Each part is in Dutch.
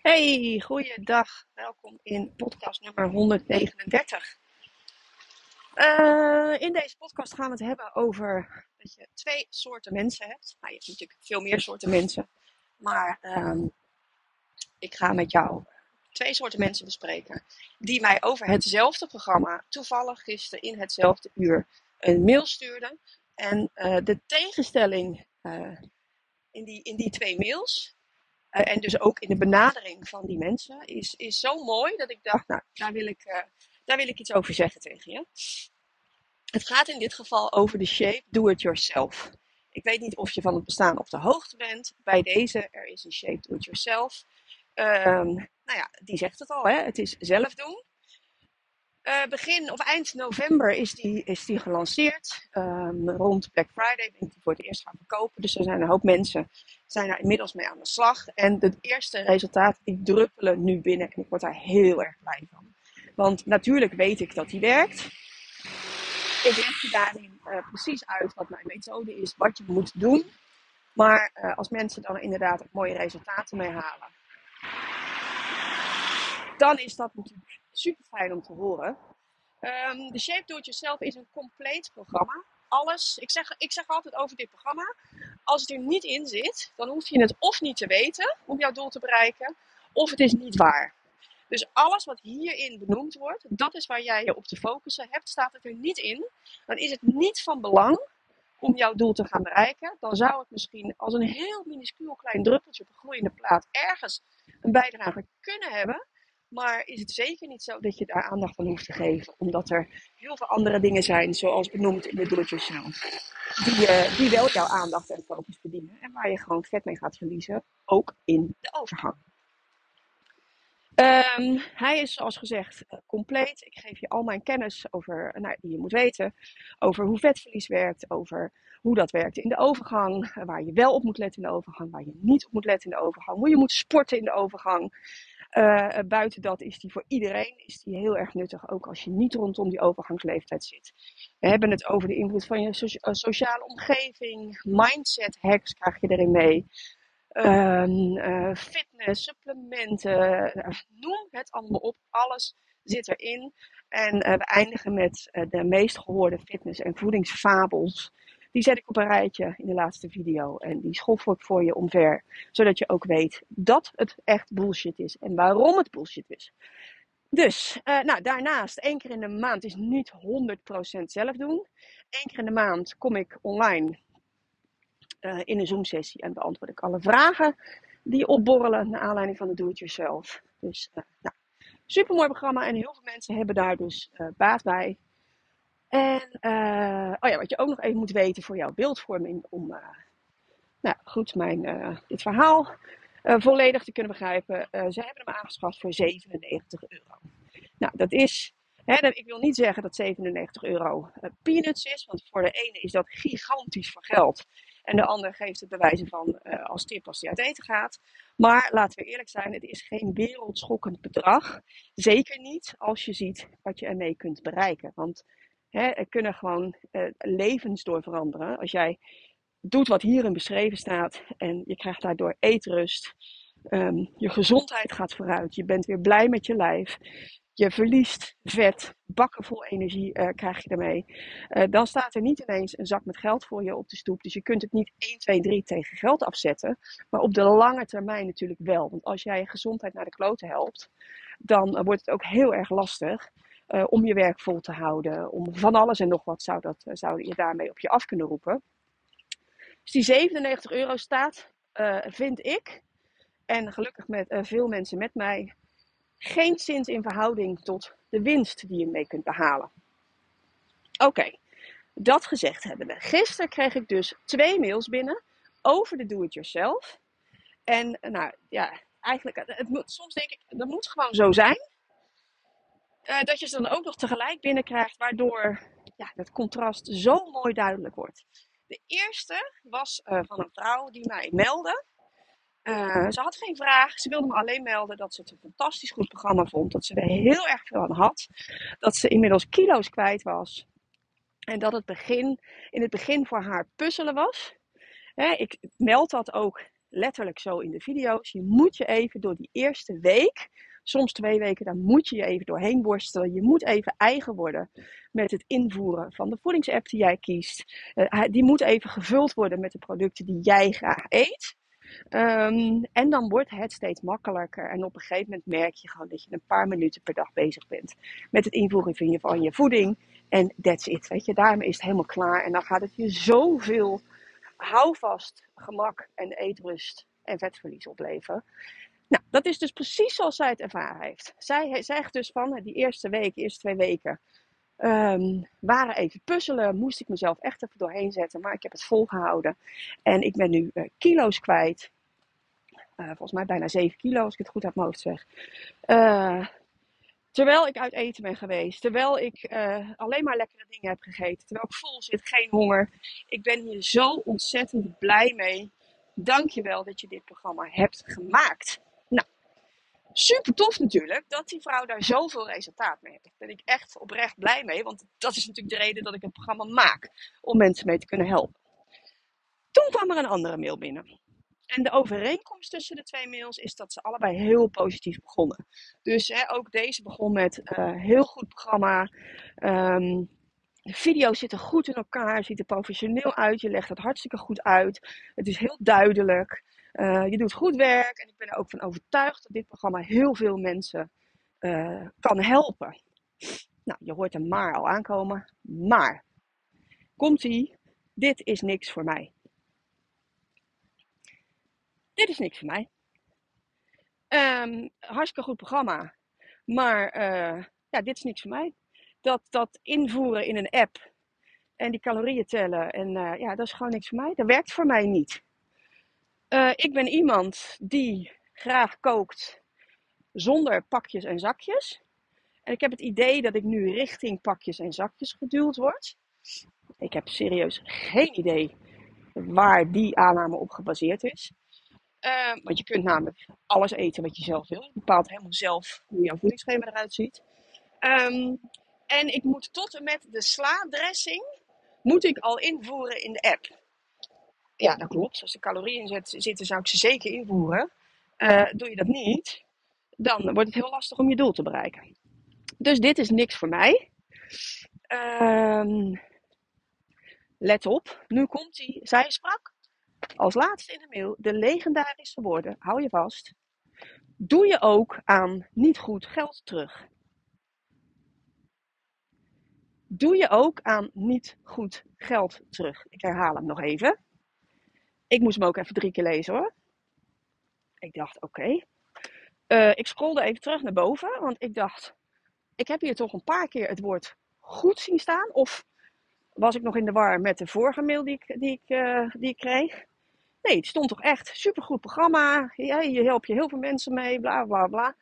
Hey, goeiedag. Welkom in podcast nummer 139. Uh, in deze podcast gaan we het hebben over dat je twee soorten mensen hebt. Nou, je hebt natuurlijk veel meer soorten mensen. Maar um, ik ga met jou twee soorten mensen bespreken. Die mij over hetzelfde programma, toevallig gisteren in hetzelfde uur, een mail stuurden. En uh, de tegenstelling in, die, in die twee mails uh, en dus ook in de benadering van die mensen is, is zo mooi dat ik dacht, nou, daar wil ik, uh, daar wil ik iets over zeggen tegen je. Het gaat in dit geval over de shape do it yourself. Ik weet niet of je van het bestaan op de hoogte bent. Bij deze, er is een shape do it yourself. Um, nou ja, die zegt het al, hè? het is zelf doen. Uh, begin of eind november is die, is die gelanceerd. Um, rond Black Friday ben ik die voor het eerst gaan verkopen. Dus er zijn een hoop mensen zijn daar inmiddels mee aan de slag. En de eerste resultaten die druppelen nu binnen. En ik word daar heel erg blij van. Want natuurlijk weet ik dat die werkt. Ik leg je daarin uh, precies uit wat mijn methode is, wat je moet doen. Maar uh, als mensen dan inderdaad mooie resultaten mee halen, dan is dat natuurlijk super fijn om te horen. Um, de Shape Do It Yourself is een compleet programma. Alles, ik zeg, ik zeg altijd over dit programma, als het er niet in zit, dan hoef je het of niet te weten om jouw doel te bereiken, of het is niet waar. Dus alles wat hierin benoemd wordt, dat is waar jij je op te focussen hebt. Staat het er niet in, dan is het niet van belang om jouw doel te gaan bereiken. Dan zou het misschien als een heel minuscuul klein druppeltje op een gloeiende plaat ergens een bijdrage kunnen hebben. Maar is het zeker niet zo dat je daar aandacht aan hoeft te geven. Omdat er heel veel andere dingen zijn, zoals benoemd in de Do It Yourself. Die, uh, die wel jouw aandacht en focus verdienen. En waar je gewoon vet mee gaat verliezen. Ook in de overgang. Um, hij is zoals gezegd compleet. Ik geef je al mijn kennis over, nou, die je moet weten. Over hoe vetverlies werkt. Over hoe dat werkt in de overgang. Waar je wel op moet letten in de overgang. Waar je niet op moet letten in de overgang. Hoe je moet sporten in de overgang. Uh, buiten dat is die voor iedereen is die heel erg nuttig, ook als je niet rondom die overgangsleeftijd zit. We hebben het over de invloed van je uh, sociale omgeving, mindset hacks krijg je erin mee. Uh, fitness, supplementen, noem het allemaal op. Alles zit erin. En we eindigen met de meest gehoorde fitness- en voedingsfabels. Die zet ik op een rijtje in de laatste video. En die schoffel ik voor je omver. Zodat je ook weet dat het echt bullshit is. En waarom het bullshit is. Dus, uh, nou daarnaast, één keer in de maand is niet 100% zelf doen. Eén keer in de maand kom ik online uh, in een Zoom sessie. En beantwoord ik alle vragen die opborrelen naar aanleiding van de do-it-yourself. Dus, uh, nou, super mooi programma. En heel veel mensen hebben daar dus baat bij. En uh, oh ja, wat je ook nog even moet weten voor jouw beeldvorming om uh, nou, goed mijn, uh, dit verhaal volledig te kunnen begrijpen. ze hebben hem aangeschaft voor 97 euro. Nou, dat is, hè, ik wil niet zeggen dat 97 euro peanuts is, want voor de ene is dat gigantisch voor geld. En de ander geeft het bewijzen van als tip als hij uit eten gaat. Maar laten we eerlijk zijn, het is geen wereldschokkend bedrag. Zeker niet als je ziet wat je ermee kunt bereiken. Want Hè, kunnen gewoon uh, levens door veranderen. Als jij doet wat hierin beschreven staat en je krijgt daardoor eetrust, um, je gezondheid gaat vooruit, je bent weer blij met je lijf, je verliest vet, bakken vol energie uh, krijg je ermee. Uh, dan staat er niet ineens een zak met geld voor je op de stoep. Dus je kunt het niet 1, 2, 3 tegen geld afzetten. Maar op de lange termijn natuurlijk wel. Want als jij je gezondheid naar de kloten helpt, dan wordt het ook heel erg lastig uh, om je werk vol te houden. Om van alles en nog wat zou, dat, uh, zou je daarmee op je af kunnen roepen. Dus die 97 euro staat, uh, vind ik, en gelukkig met veel mensen met mij, geen zins in verhouding tot de winst die je mee kunt behalen. Oké, dat gezegd hebbende. Gisteren kreeg ik dus twee mails binnen over de do-it-yourself. En nou ja, eigenlijk, het moet, soms denk ik, dat moet gewoon zo zijn. Uh, dat je ze dan ook nog tegelijk binnenkrijgt, waardoor ja, het contrast zo mooi duidelijk wordt. De eerste was uh, van een vrouw die mij meldde. Uh, ze had geen vraag, ze wilde me alleen melden dat ze het een fantastisch goed programma vond. Dat ze er heel erg veel aan had. Dat ze inmiddels kilo's kwijt was. En dat het begin, in het begin voor haar puzzelen was. Hè, ik meld dat ook letterlijk zo in de video's. Je moet je even door die eerste week, soms twee weken, daar moet je je even doorheen worstelen. Je moet even eigen worden met het invoeren van de voedingsapp die jij kiest. Uh, die moet even gevuld worden met de producten die jij graag eet. Um, en dan wordt het steeds makkelijker. En op een gegeven moment merk je gewoon dat je een paar minuten per dag bezig bent met het invoeren van je, van je voeding. En that's it. Weet je, daarmee is het helemaal klaar. En dan gaat het je zoveel houvast, gemak en eetrust en vetverlies opleveren. Nou, dat is dus precies zoals zij het ervaren heeft. Zij zegt dus van die eerste week, eerste twee weken, um, waren even puzzelen. Moest ik mezelf echt even doorheen zetten. Maar ik heb het volgehouden. En ik ben nu uh, kilo's kwijt. Uh, volgens mij bijna 7 kilo, als ik het goed uit mijn hoofd zeg. Uh, terwijl ik uit eten ben geweest. Terwijl ik alleen maar lekkere dingen heb gegeten. Terwijl ik vol zit, geen honger. Ik ben hier zo ontzettend blij mee. Dankjewel dat je dit programma hebt gemaakt super tof natuurlijk dat die vrouw daar zoveel resultaat mee heeft. Daar ben ik echt oprecht blij mee, want dat is natuurlijk de reden dat ik het programma maak. Om mensen mee te kunnen helpen. Toen kwam er een andere mail binnen. En de overeenkomst tussen de twee mails is dat ze allebei heel positief begonnen. Dus hè, ook deze begon met uh, heel goed programma. Um, de video's zitten goed in elkaar, ziet er professioneel uit. Je legt het hartstikke goed uit. Het is heel duidelijk. Uh, je doet goed werk en ik ben er ook van overtuigd dat dit programma heel veel mensen uh, kan helpen. Nou, je hoort een maar al aankomen. Maar, komt ie, dit is niks voor mij. Dit is niks voor mij. Um, hartstikke goed programma. Maar uh, ja, dit is niks voor mij. Dat, dat invoeren in een app en die calorieën tellen, en ja, dat is gewoon niks voor mij. Dat werkt voor mij niet. Uh, ik ben iemand die graag kookt zonder pakjes en zakjes. En ik heb het idee dat ik nu richting pakjes en zakjes geduwd word. Ik heb serieus geen idee waar die aanname op gebaseerd is. Uh, want je kunt namelijk alles eten wat je zelf wil. Je bepaalt helemaal zelf hoe jouw voedingsschema eruit ziet. Um, en ik moet tot en met de sla-dressing moet ik al invoeren in de app. Ja, dat klopt. Als er calorieën zitten, zou ik ze zeker invoeren. Uh, doe je dat niet, dan wordt het heel lastig om je doel te bereiken. Dus dit is niks voor mij. Uh, let op, nu komt hij. Zij sprak als laatste in de mail de legendarische woorden. Hou je vast. Doe je ook aan niet goed geld terug. Doe je ook aan niet goed geld terug. Ik herhaal hem nog even. Ik moest hem ook even drie keer lezen hoor. Ik dacht, oké. Eh, ik scrolde even terug naar boven, want ik dacht, ik heb hier toch een paar keer het woord goed zien staan. Of was ik nog in de war met de vorige mail die ik, die ik, uh, die ik kreeg? Nee, het stond toch echt supergoed programma. Ja, je helpt je heel veel mensen mee, bla bla bla.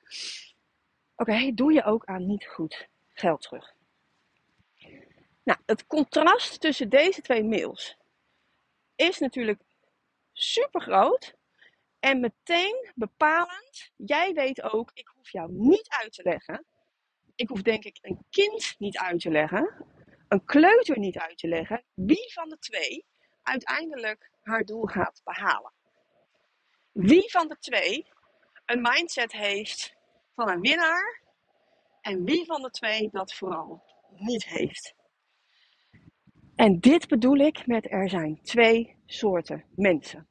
Oké, doe je ook aan niet goed geld terug. Nou, het contrast tussen deze twee mails is natuurlijk super groot. En meteen bepalend, jij weet ook, ik hoef jou niet uit te leggen. Ik hoef denk ik een kind niet uit te leggen, een kleuter niet uit te leggen, wie van de twee uiteindelijk haar doel gaat behalen. Wie van de twee een mindset heeft van een winnaar en wie van de twee dat vooral niet heeft. En dit bedoel ik met er zijn twee soorten mensen.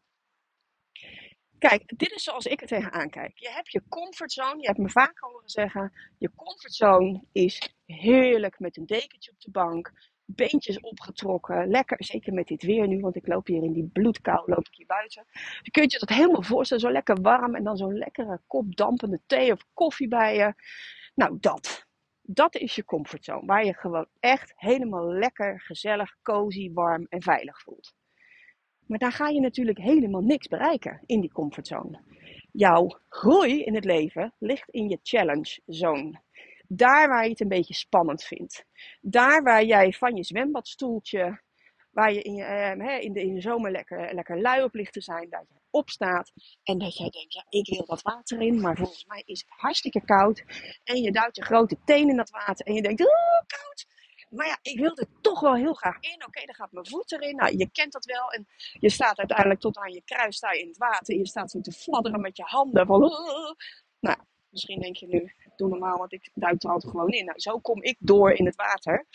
Kijk, dit is zoals ik er tegenaan kijk. Je hebt je comfortzone, je hebt me vaak horen zeggen, je comfortzone is heerlijk met een dekentje op de bank, beentjes opgetrokken, lekker, zeker met dit weer nu, want ik loop hier in die bloedkou, loop ik hier buiten. Je je dat helemaal voorstellen, zo lekker warm en dan zo'n lekkere kop dampende thee of koffie bij je. Nou, dat dat is je comfortzone. Waar je gewoon echt helemaal lekker, gezellig, cozy, warm en veilig voelt. Maar daar ga je natuurlijk helemaal niks bereiken in die comfortzone. Jouw groei in het leven ligt in je challenge zone. Daar waar je het een beetje spannend vindt. Daar waar jij van je zwembadstoeltje, waar je in, eh, in, de, zomer lekker, lekker lui op ligt te zijn, dat opstaat en dat jij denkt, ja, ik wil dat water in, maar volgens mij is het hartstikke koud. En je duwt je grote teen in dat water en je denkt, oh, koud. Maar ja, ik wil er toch wel heel graag in. Oké, dan gaat mijn voet erin. Nou, je kent dat wel. En je staat uiteindelijk tot aan je kruis je in het water. Je staat zo te fladderen met je handen. Van, nou, misschien denk je nu, doe normaal, want ik duik er altijd gewoon in. Nou, zo kom ik door in het water.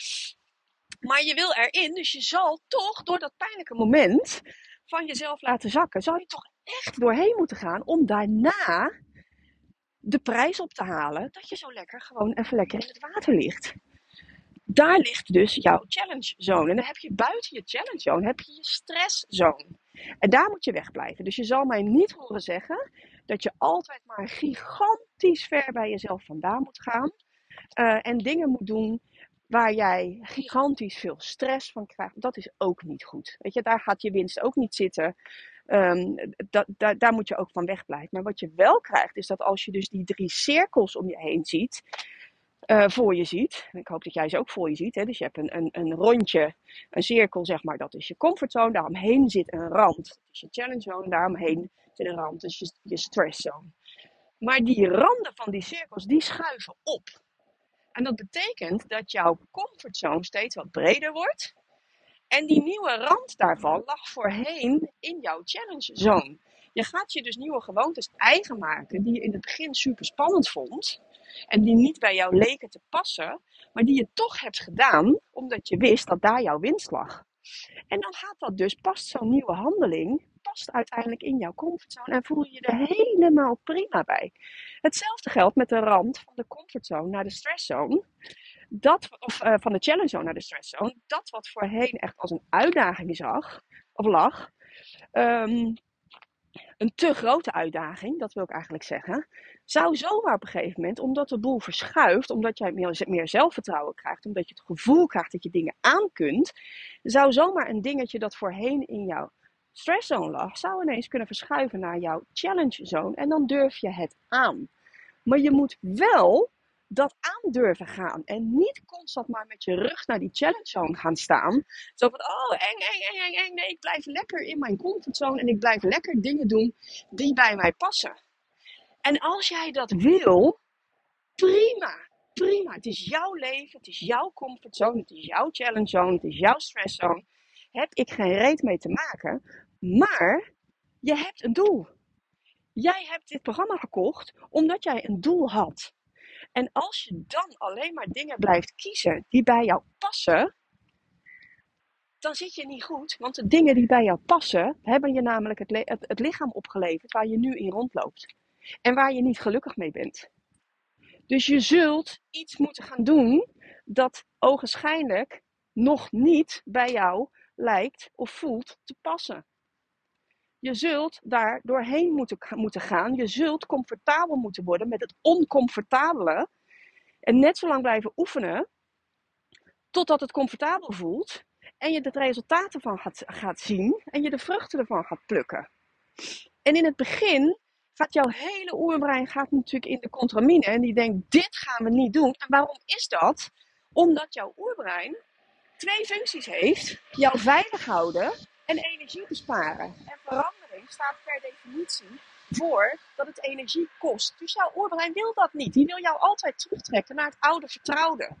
Maar je wil erin, dus je zal toch door dat pijnlijke moment van jezelf laten zakken, zal je toch echt doorheen moeten gaan om daarna de prijs op te halen dat je zo lekker gewoon even lekker in het water ligt. Daar ligt dus jouw challenge zone. En dan heb je buiten je challenge zone heb je je stress zone. En daar moet je wegblijven. Dus je zal mij niet horen zeggen dat je altijd maar gigantisch ver bij jezelf vandaan moet gaan. Uh, en dingen moet doen waar jij gigantisch veel stress van krijgt. Dat is ook niet goed. Weet je, daar gaat je winst ook niet zitten. Um, dat, daar, daar moet je ook van wegblijven. Maar wat je wel krijgt, is dat als je dus die drie cirkels om je heen ziet, uh, voor je ziet. En ik hoop dat jij ze ook voor je ziet. Hè? Dus je hebt een, een, een rondje, een cirkel, zeg maar, dat is je comfortzone. Daaromheen zit een rand. Dat is je challenge zone. Daaromheen zit een rand. Dat is je, je stress zone. Maar die randen van die cirkels, die schuiven op. En dat betekent dat jouw comfortzone steeds wat breder wordt. En die nieuwe rand daarvan lag voorheen in jouw challenge zone. Je gaat je dus nieuwe gewoontes eigen maken die je in het begin super spannend vond. En die niet bij jou leken te passen, maar die je toch hebt gedaan omdat je wist dat daar jouw winst lag. En dan gaat dat dus, past zo'n nieuwe handeling, uiteindelijk in jouw comfortzone en voel je je er helemaal prima bij. Hetzelfde geldt met de rand van de comfortzone naar de stresszone. Dat, of uh, van de challenge zone naar de stresszone. Dat wat voorheen echt als een uitdaging zag, of lag, um, een te grote uitdaging, dat wil ik eigenlijk zeggen, zou zomaar op een gegeven moment, omdat de boel verschuift, omdat jij meer, meer zelfvertrouwen krijgt, omdat je het gevoel krijgt dat je dingen aan kunt, zou zomaar een dingetje dat voorheen in jouw stresszone lag, zou ineens kunnen verschuiven naar jouw challenge zone en dan durf je het aan. Maar je moet wel dat aan durven gaan. En niet constant maar met je rug naar die challenge zone gaan staan. Zo van, oh, eng, eng, eng, eng. Nee, ik blijf lekker in mijn comfortzone en ik blijf lekker dingen doen die bij mij passen. En als jij dat wil, prima, prima. Het is jouw leven, het is jouw comfortzone, het is jouw challenge zone, het is jouw stresszone. Heb ik geen reet mee te maken. Maar je hebt een doel. Jij hebt dit programma gekocht omdat jij een doel had. En als je dan alleen maar dingen blijft kiezen die bij jou passen, dan zit je niet goed. Want de dingen die bij jou passen, hebben je namelijk het, het, lichaam opgeleverd waar je nu in rondloopt. En waar je niet gelukkig mee bent. Dus je zult iets moeten gaan doen dat ogenschijnlijk nog niet bij jou lijkt of voelt te passen. Je zult daar doorheen moeten, moeten gaan. Je zult comfortabel moeten worden met het oncomfortabele. En net zo lang blijven oefenen totdat het comfortabel voelt. En je de resultaten van gaat, gaat zien en je de vruchten ervan gaat plukken. En in het begin gaat jouw hele oerbrein gaat natuurlijk in de contramine en die denkt, dit gaan we niet doen. En waarom is dat? Omdat jouw oerbrein twee functies heeft. Jou veilig houden en energie besparen. En verandering staat per definitie voor dat het energie kost. Dus jouw oerbrein wil dat niet. Die wil jou altijd terugtrekken naar het oude vertrouwde.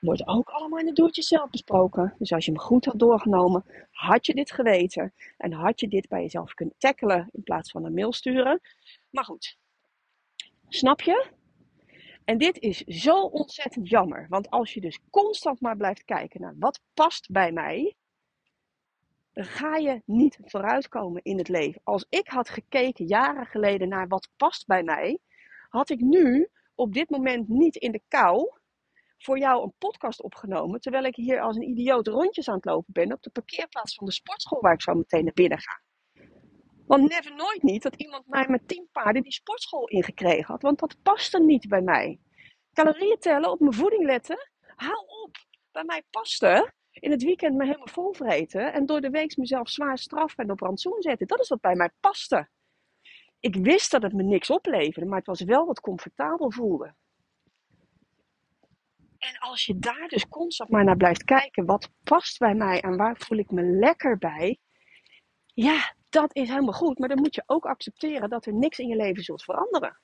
Wordt ook allemaal in het doeltje zelf besproken. Dus als je hem goed had doorgenomen, had je dit geweten. En had je dit bij jezelf kunnen tackelen in plaats van een mail sturen. Maar goed, snap je? En dit is zo ontzettend jammer. Want als je dus constant maar blijft kijken naar wat past bij mij, ga je niet vooruitkomen in het leven. Als ik had gekeken jaren geleden naar wat past bij mij, had ik nu op dit moment niet in de kou voor jou een podcast opgenomen, terwijl ik hier als een idioot rondjes aan het lopen ben op de parkeerplaats van de sportschool waar ik zo meteen naar binnen ga. Want never nooit niet dat iemand mij met tien paarden die sportschool ingekregen had, want dat paste niet bij mij. Calorieën tellen, op mijn voeding letten, hou op. Bij mij paste in het weekend me helemaal vol vreten en door de week mezelf zwaar straffen en op rantsoen zetten. Dat is wat bij mij paste. Ik wist dat het me niks opleverde, maar het was wel wat comfortabel voelde. En als je daar dus constant maar naar blijft kijken, wat past bij mij en waar voel ik me lekker bij, ja, dat is helemaal goed. Maar dan moet je ook accepteren dat er niks in je leven zult veranderen.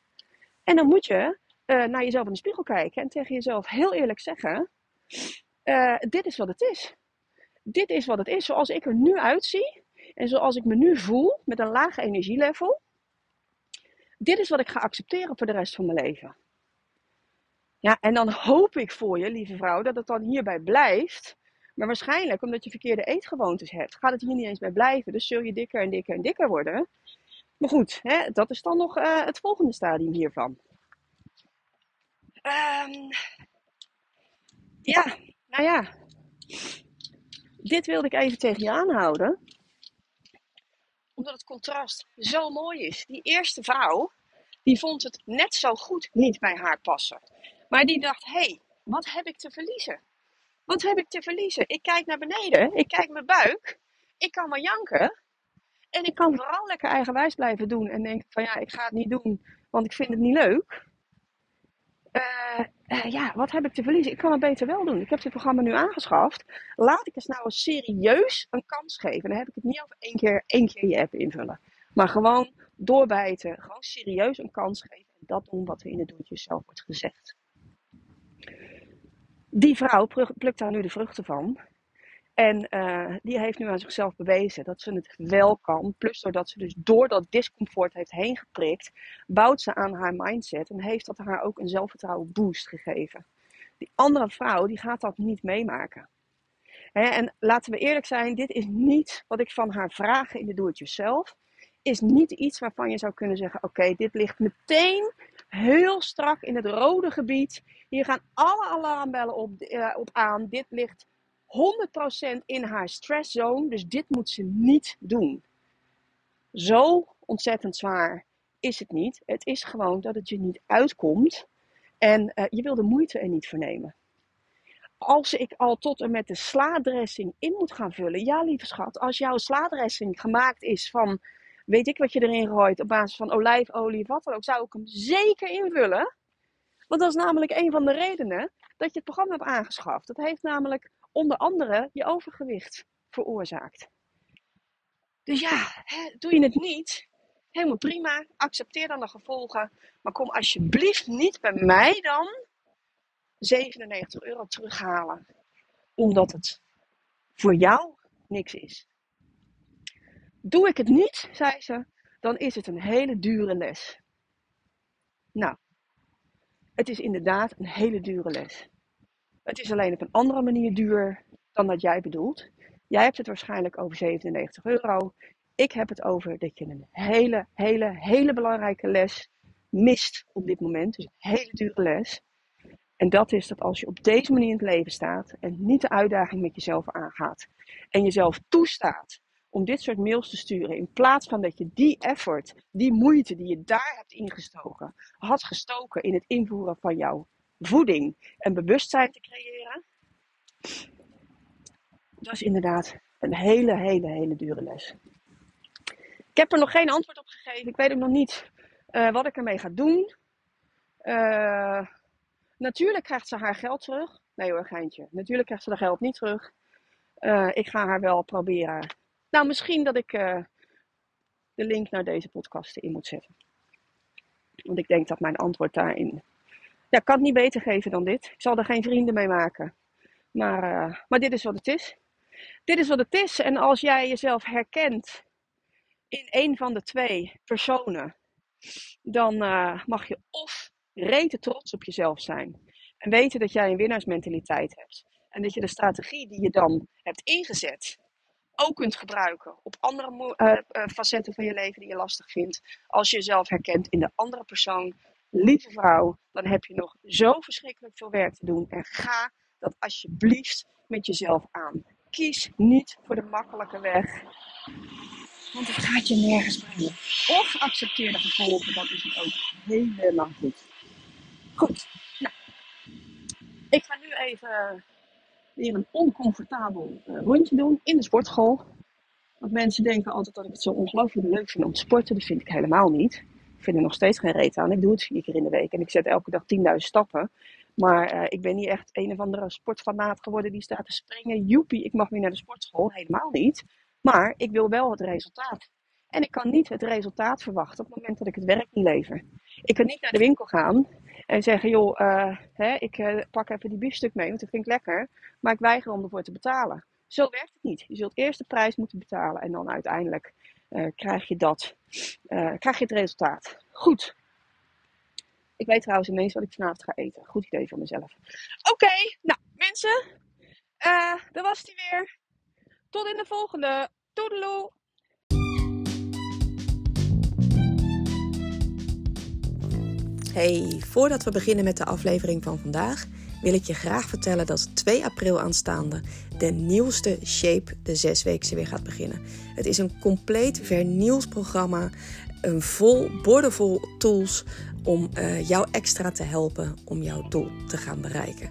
En dan moet je uh, naar jezelf in de spiegel kijken en tegen jezelf heel eerlijk zeggen: uh, dit is wat het is. Dit is wat het is. Zoals ik er nu uitzie en zoals ik me nu voel met een laag energielevel. Dit is wat ik ga accepteren voor de rest van mijn leven. Ja, en dan hoop ik voor je, lieve vrouw, dat het dan hierbij blijft. Maar waarschijnlijk, omdat je verkeerde eetgewoontes hebt, gaat het hier niet eens bij blijven. Dus zul je dikker en dikker en dikker worden. Maar goed, hè, dat is dan nog uh, het volgende stadium hiervan. Um, ja, nou ja. Dit wilde ik even tegen je aanhouden. Omdat het contrast zo mooi is. Die eerste vrouw, die vond het net zo goed niet bij haar passen. Maar die dacht, hé, hey, wat heb ik te verliezen? Wat heb ik te verliezen? Ik kijk naar beneden, ik kijk mijn buik, ik kan maar janken. En ik kan vooral lekker eigenwijs blijven doen en denken van ja, ik ga het niet doen, want ik vind het niet leuk. Uh, uh, ja, wat heb ik te verliezen? Ik kan het beter wel doen. Ik heb dit programma nu aangeschaft. Laat ik eens nou serieus een kans geven. Dan heb ik het niet over één keer, één keer je app invullen. Maar gewoon doorbijten. Gewoon serieus een kans geven. En dat doen wat er in het doetje zelf wordt gezegd. Die vrouw plukt daar nu de vruchten van. En uh, die heeft nu aan zichzelf bewezen dat ze het wel kan. Plus doordat ze dus door dat discomfort heeft heen geprikt, bouwt ze aan haar mindset en heeft dat haar ook een zelfvertrouwen boost gegeven. Die andere vrouw die gaat dat niet meemaken. en laten we eerlijk zijn, dit is niet wat ik van haar vraag in de do-it-yourself. Is niet iets waarvan je zou kunnen zeggen: oké, dit ligt meteen heel strak in het rode gebied. Hier gaan alle alarmbellen op, uh, op aan. Dit ligt 100% in haar stresszone, dus dit moet ze niet doen. Zo ontzettend zwaar is het niet. Het is gewoon dat het je niet uitkomt en uh, je wil de moeite er niet voor nemen. Als ik al tot en met de slaadressing in moet gaan vullen, ja lieve schat, als jouw slaadressing gemaakt is van weet ik wat je erin gooit op basis van olijfolie, wat dan ook, zou ik hem zeker invullen. Want dat is namelijk een van de redenen dat je het programma hebt aangeschaft. Dat heeft namelijk onder andere je overgewicht veroorzaakt. Dus ja, hè, doe je het niet, helemaal prima, accepteer dan de gevolgen. Maar kom alsjeblieft niet bij mij dan 97 euro terughalen, omdat het voor jou niks is. Doe ik het niet, zei ze, dan is het een hele dure les. Nou, het is inderdaad een hele dure les. Het is alleen op een andere manier duur dan dat jij bedoelt. Jij hebt het waarschijnlijk over 97 euro. Ik heb het over dat je een hele, hele, hele belangrijke les mist op dit moment. Dus een hele dure les. En dat is dat als je op deze manier in het leven staat en niet de uitdaging met jezelf aangaat en jezelf toestaat om dit soort mails te sturen. In plaats van dat je die effort, die moeite die je daar hebt ingestoken, had gestoken in het invoeren van jouw voeding en bewustzijn te creëren. Dat is inderdaad een hele, hele, hele dure les. Ik heb er nog geen antwoord op gegeven. Ik weet ook nog niet uh, wat ik ermee ga doen. Uh, natuurlijk krijgt ze haar geld terug. Nee hoor, geintje. Natuurlijk krijgt ze haar geld niet terug. Uh, ik ga haar wel proberen nou, misschien dat ik de link naar deze podcast in moet zetten. Want ik denk dat mijn antwoord daarin. Ja, ik kan het niet beter geven dan dit. Ik zal er geen vrienden mee maken. Maar, uh, maar dit is wat het is. Dit is wat het is. En als jij jezelf herkent in een van de twee personen, dan uh, mag je of rete trots op jezelf zijn. En weten dat jij een winnaarsmentaliteit hebt. En dat je de strategie die je dan hebt ingezet, ook kunt gebruiken op andere uh, facetten van je leven die je lastig vindt. Als je jezelf herkent in de andere persoon, lieve vrouw, dan heb je nog zo verschrikkelijk veel werk te doen. En ga dat alsjeblieft met jezelf aan. Kies niet voor de makkelijke weg, want het gaat je nergens brengen. Of accepteer de gevolgen, dat is het ook helemaal goed. Goed, nou, ik ga nu even weer een oncomfortabel uh, rondje doen in de sportschool. Want mensen denken altijd dat ik het zo ongelooflijk leuk vind om te sporten. Dat vind ik helemaal niet. Vind er nog steeds geen reet aan. Ik doe het vier keer in de week en ik zet elke dag 10.000 stappen. Maar uh, ik ben niet echt een of andere sportfanaat geworden die staat te springen. Joepie, ik mag weer naar de sportschool. Helemaal niet. Maar ik wil wel het resultaat. En ik kan niet het resultaat verwachten op het moment dat ik het werk niet lever. Ik kan niet naar de winkel gaan En zeggen, joh, uh, hè, ik uh, pak even die biefstuk mee, want dat vind ik lekker. Maar ik weiger om ervoor te betalen. Zo werkt het niet. Je zult eerst de prijs moeten betalen en dan uiteindelijk krijg je dat, krijg je het resultaat. Goed. Ik weet trouwens ineens wat ik vanavond ga eten. Goed idee van mezelf. Oké, nou mensen, dat was die weer. Tot in de volgende. Toedeloe! Hey, voordat we beginnen met de aflevering van vandaag, wil ik je graag vertellen dat 2 april aanstaande de nieuwste Shape, de zesweekse, weer gaat beginnen. Het is een compleet vernieuwd programma, een vol, bordevol tools om uh, jou extra te helpen om jouw doel te gaan bereiken.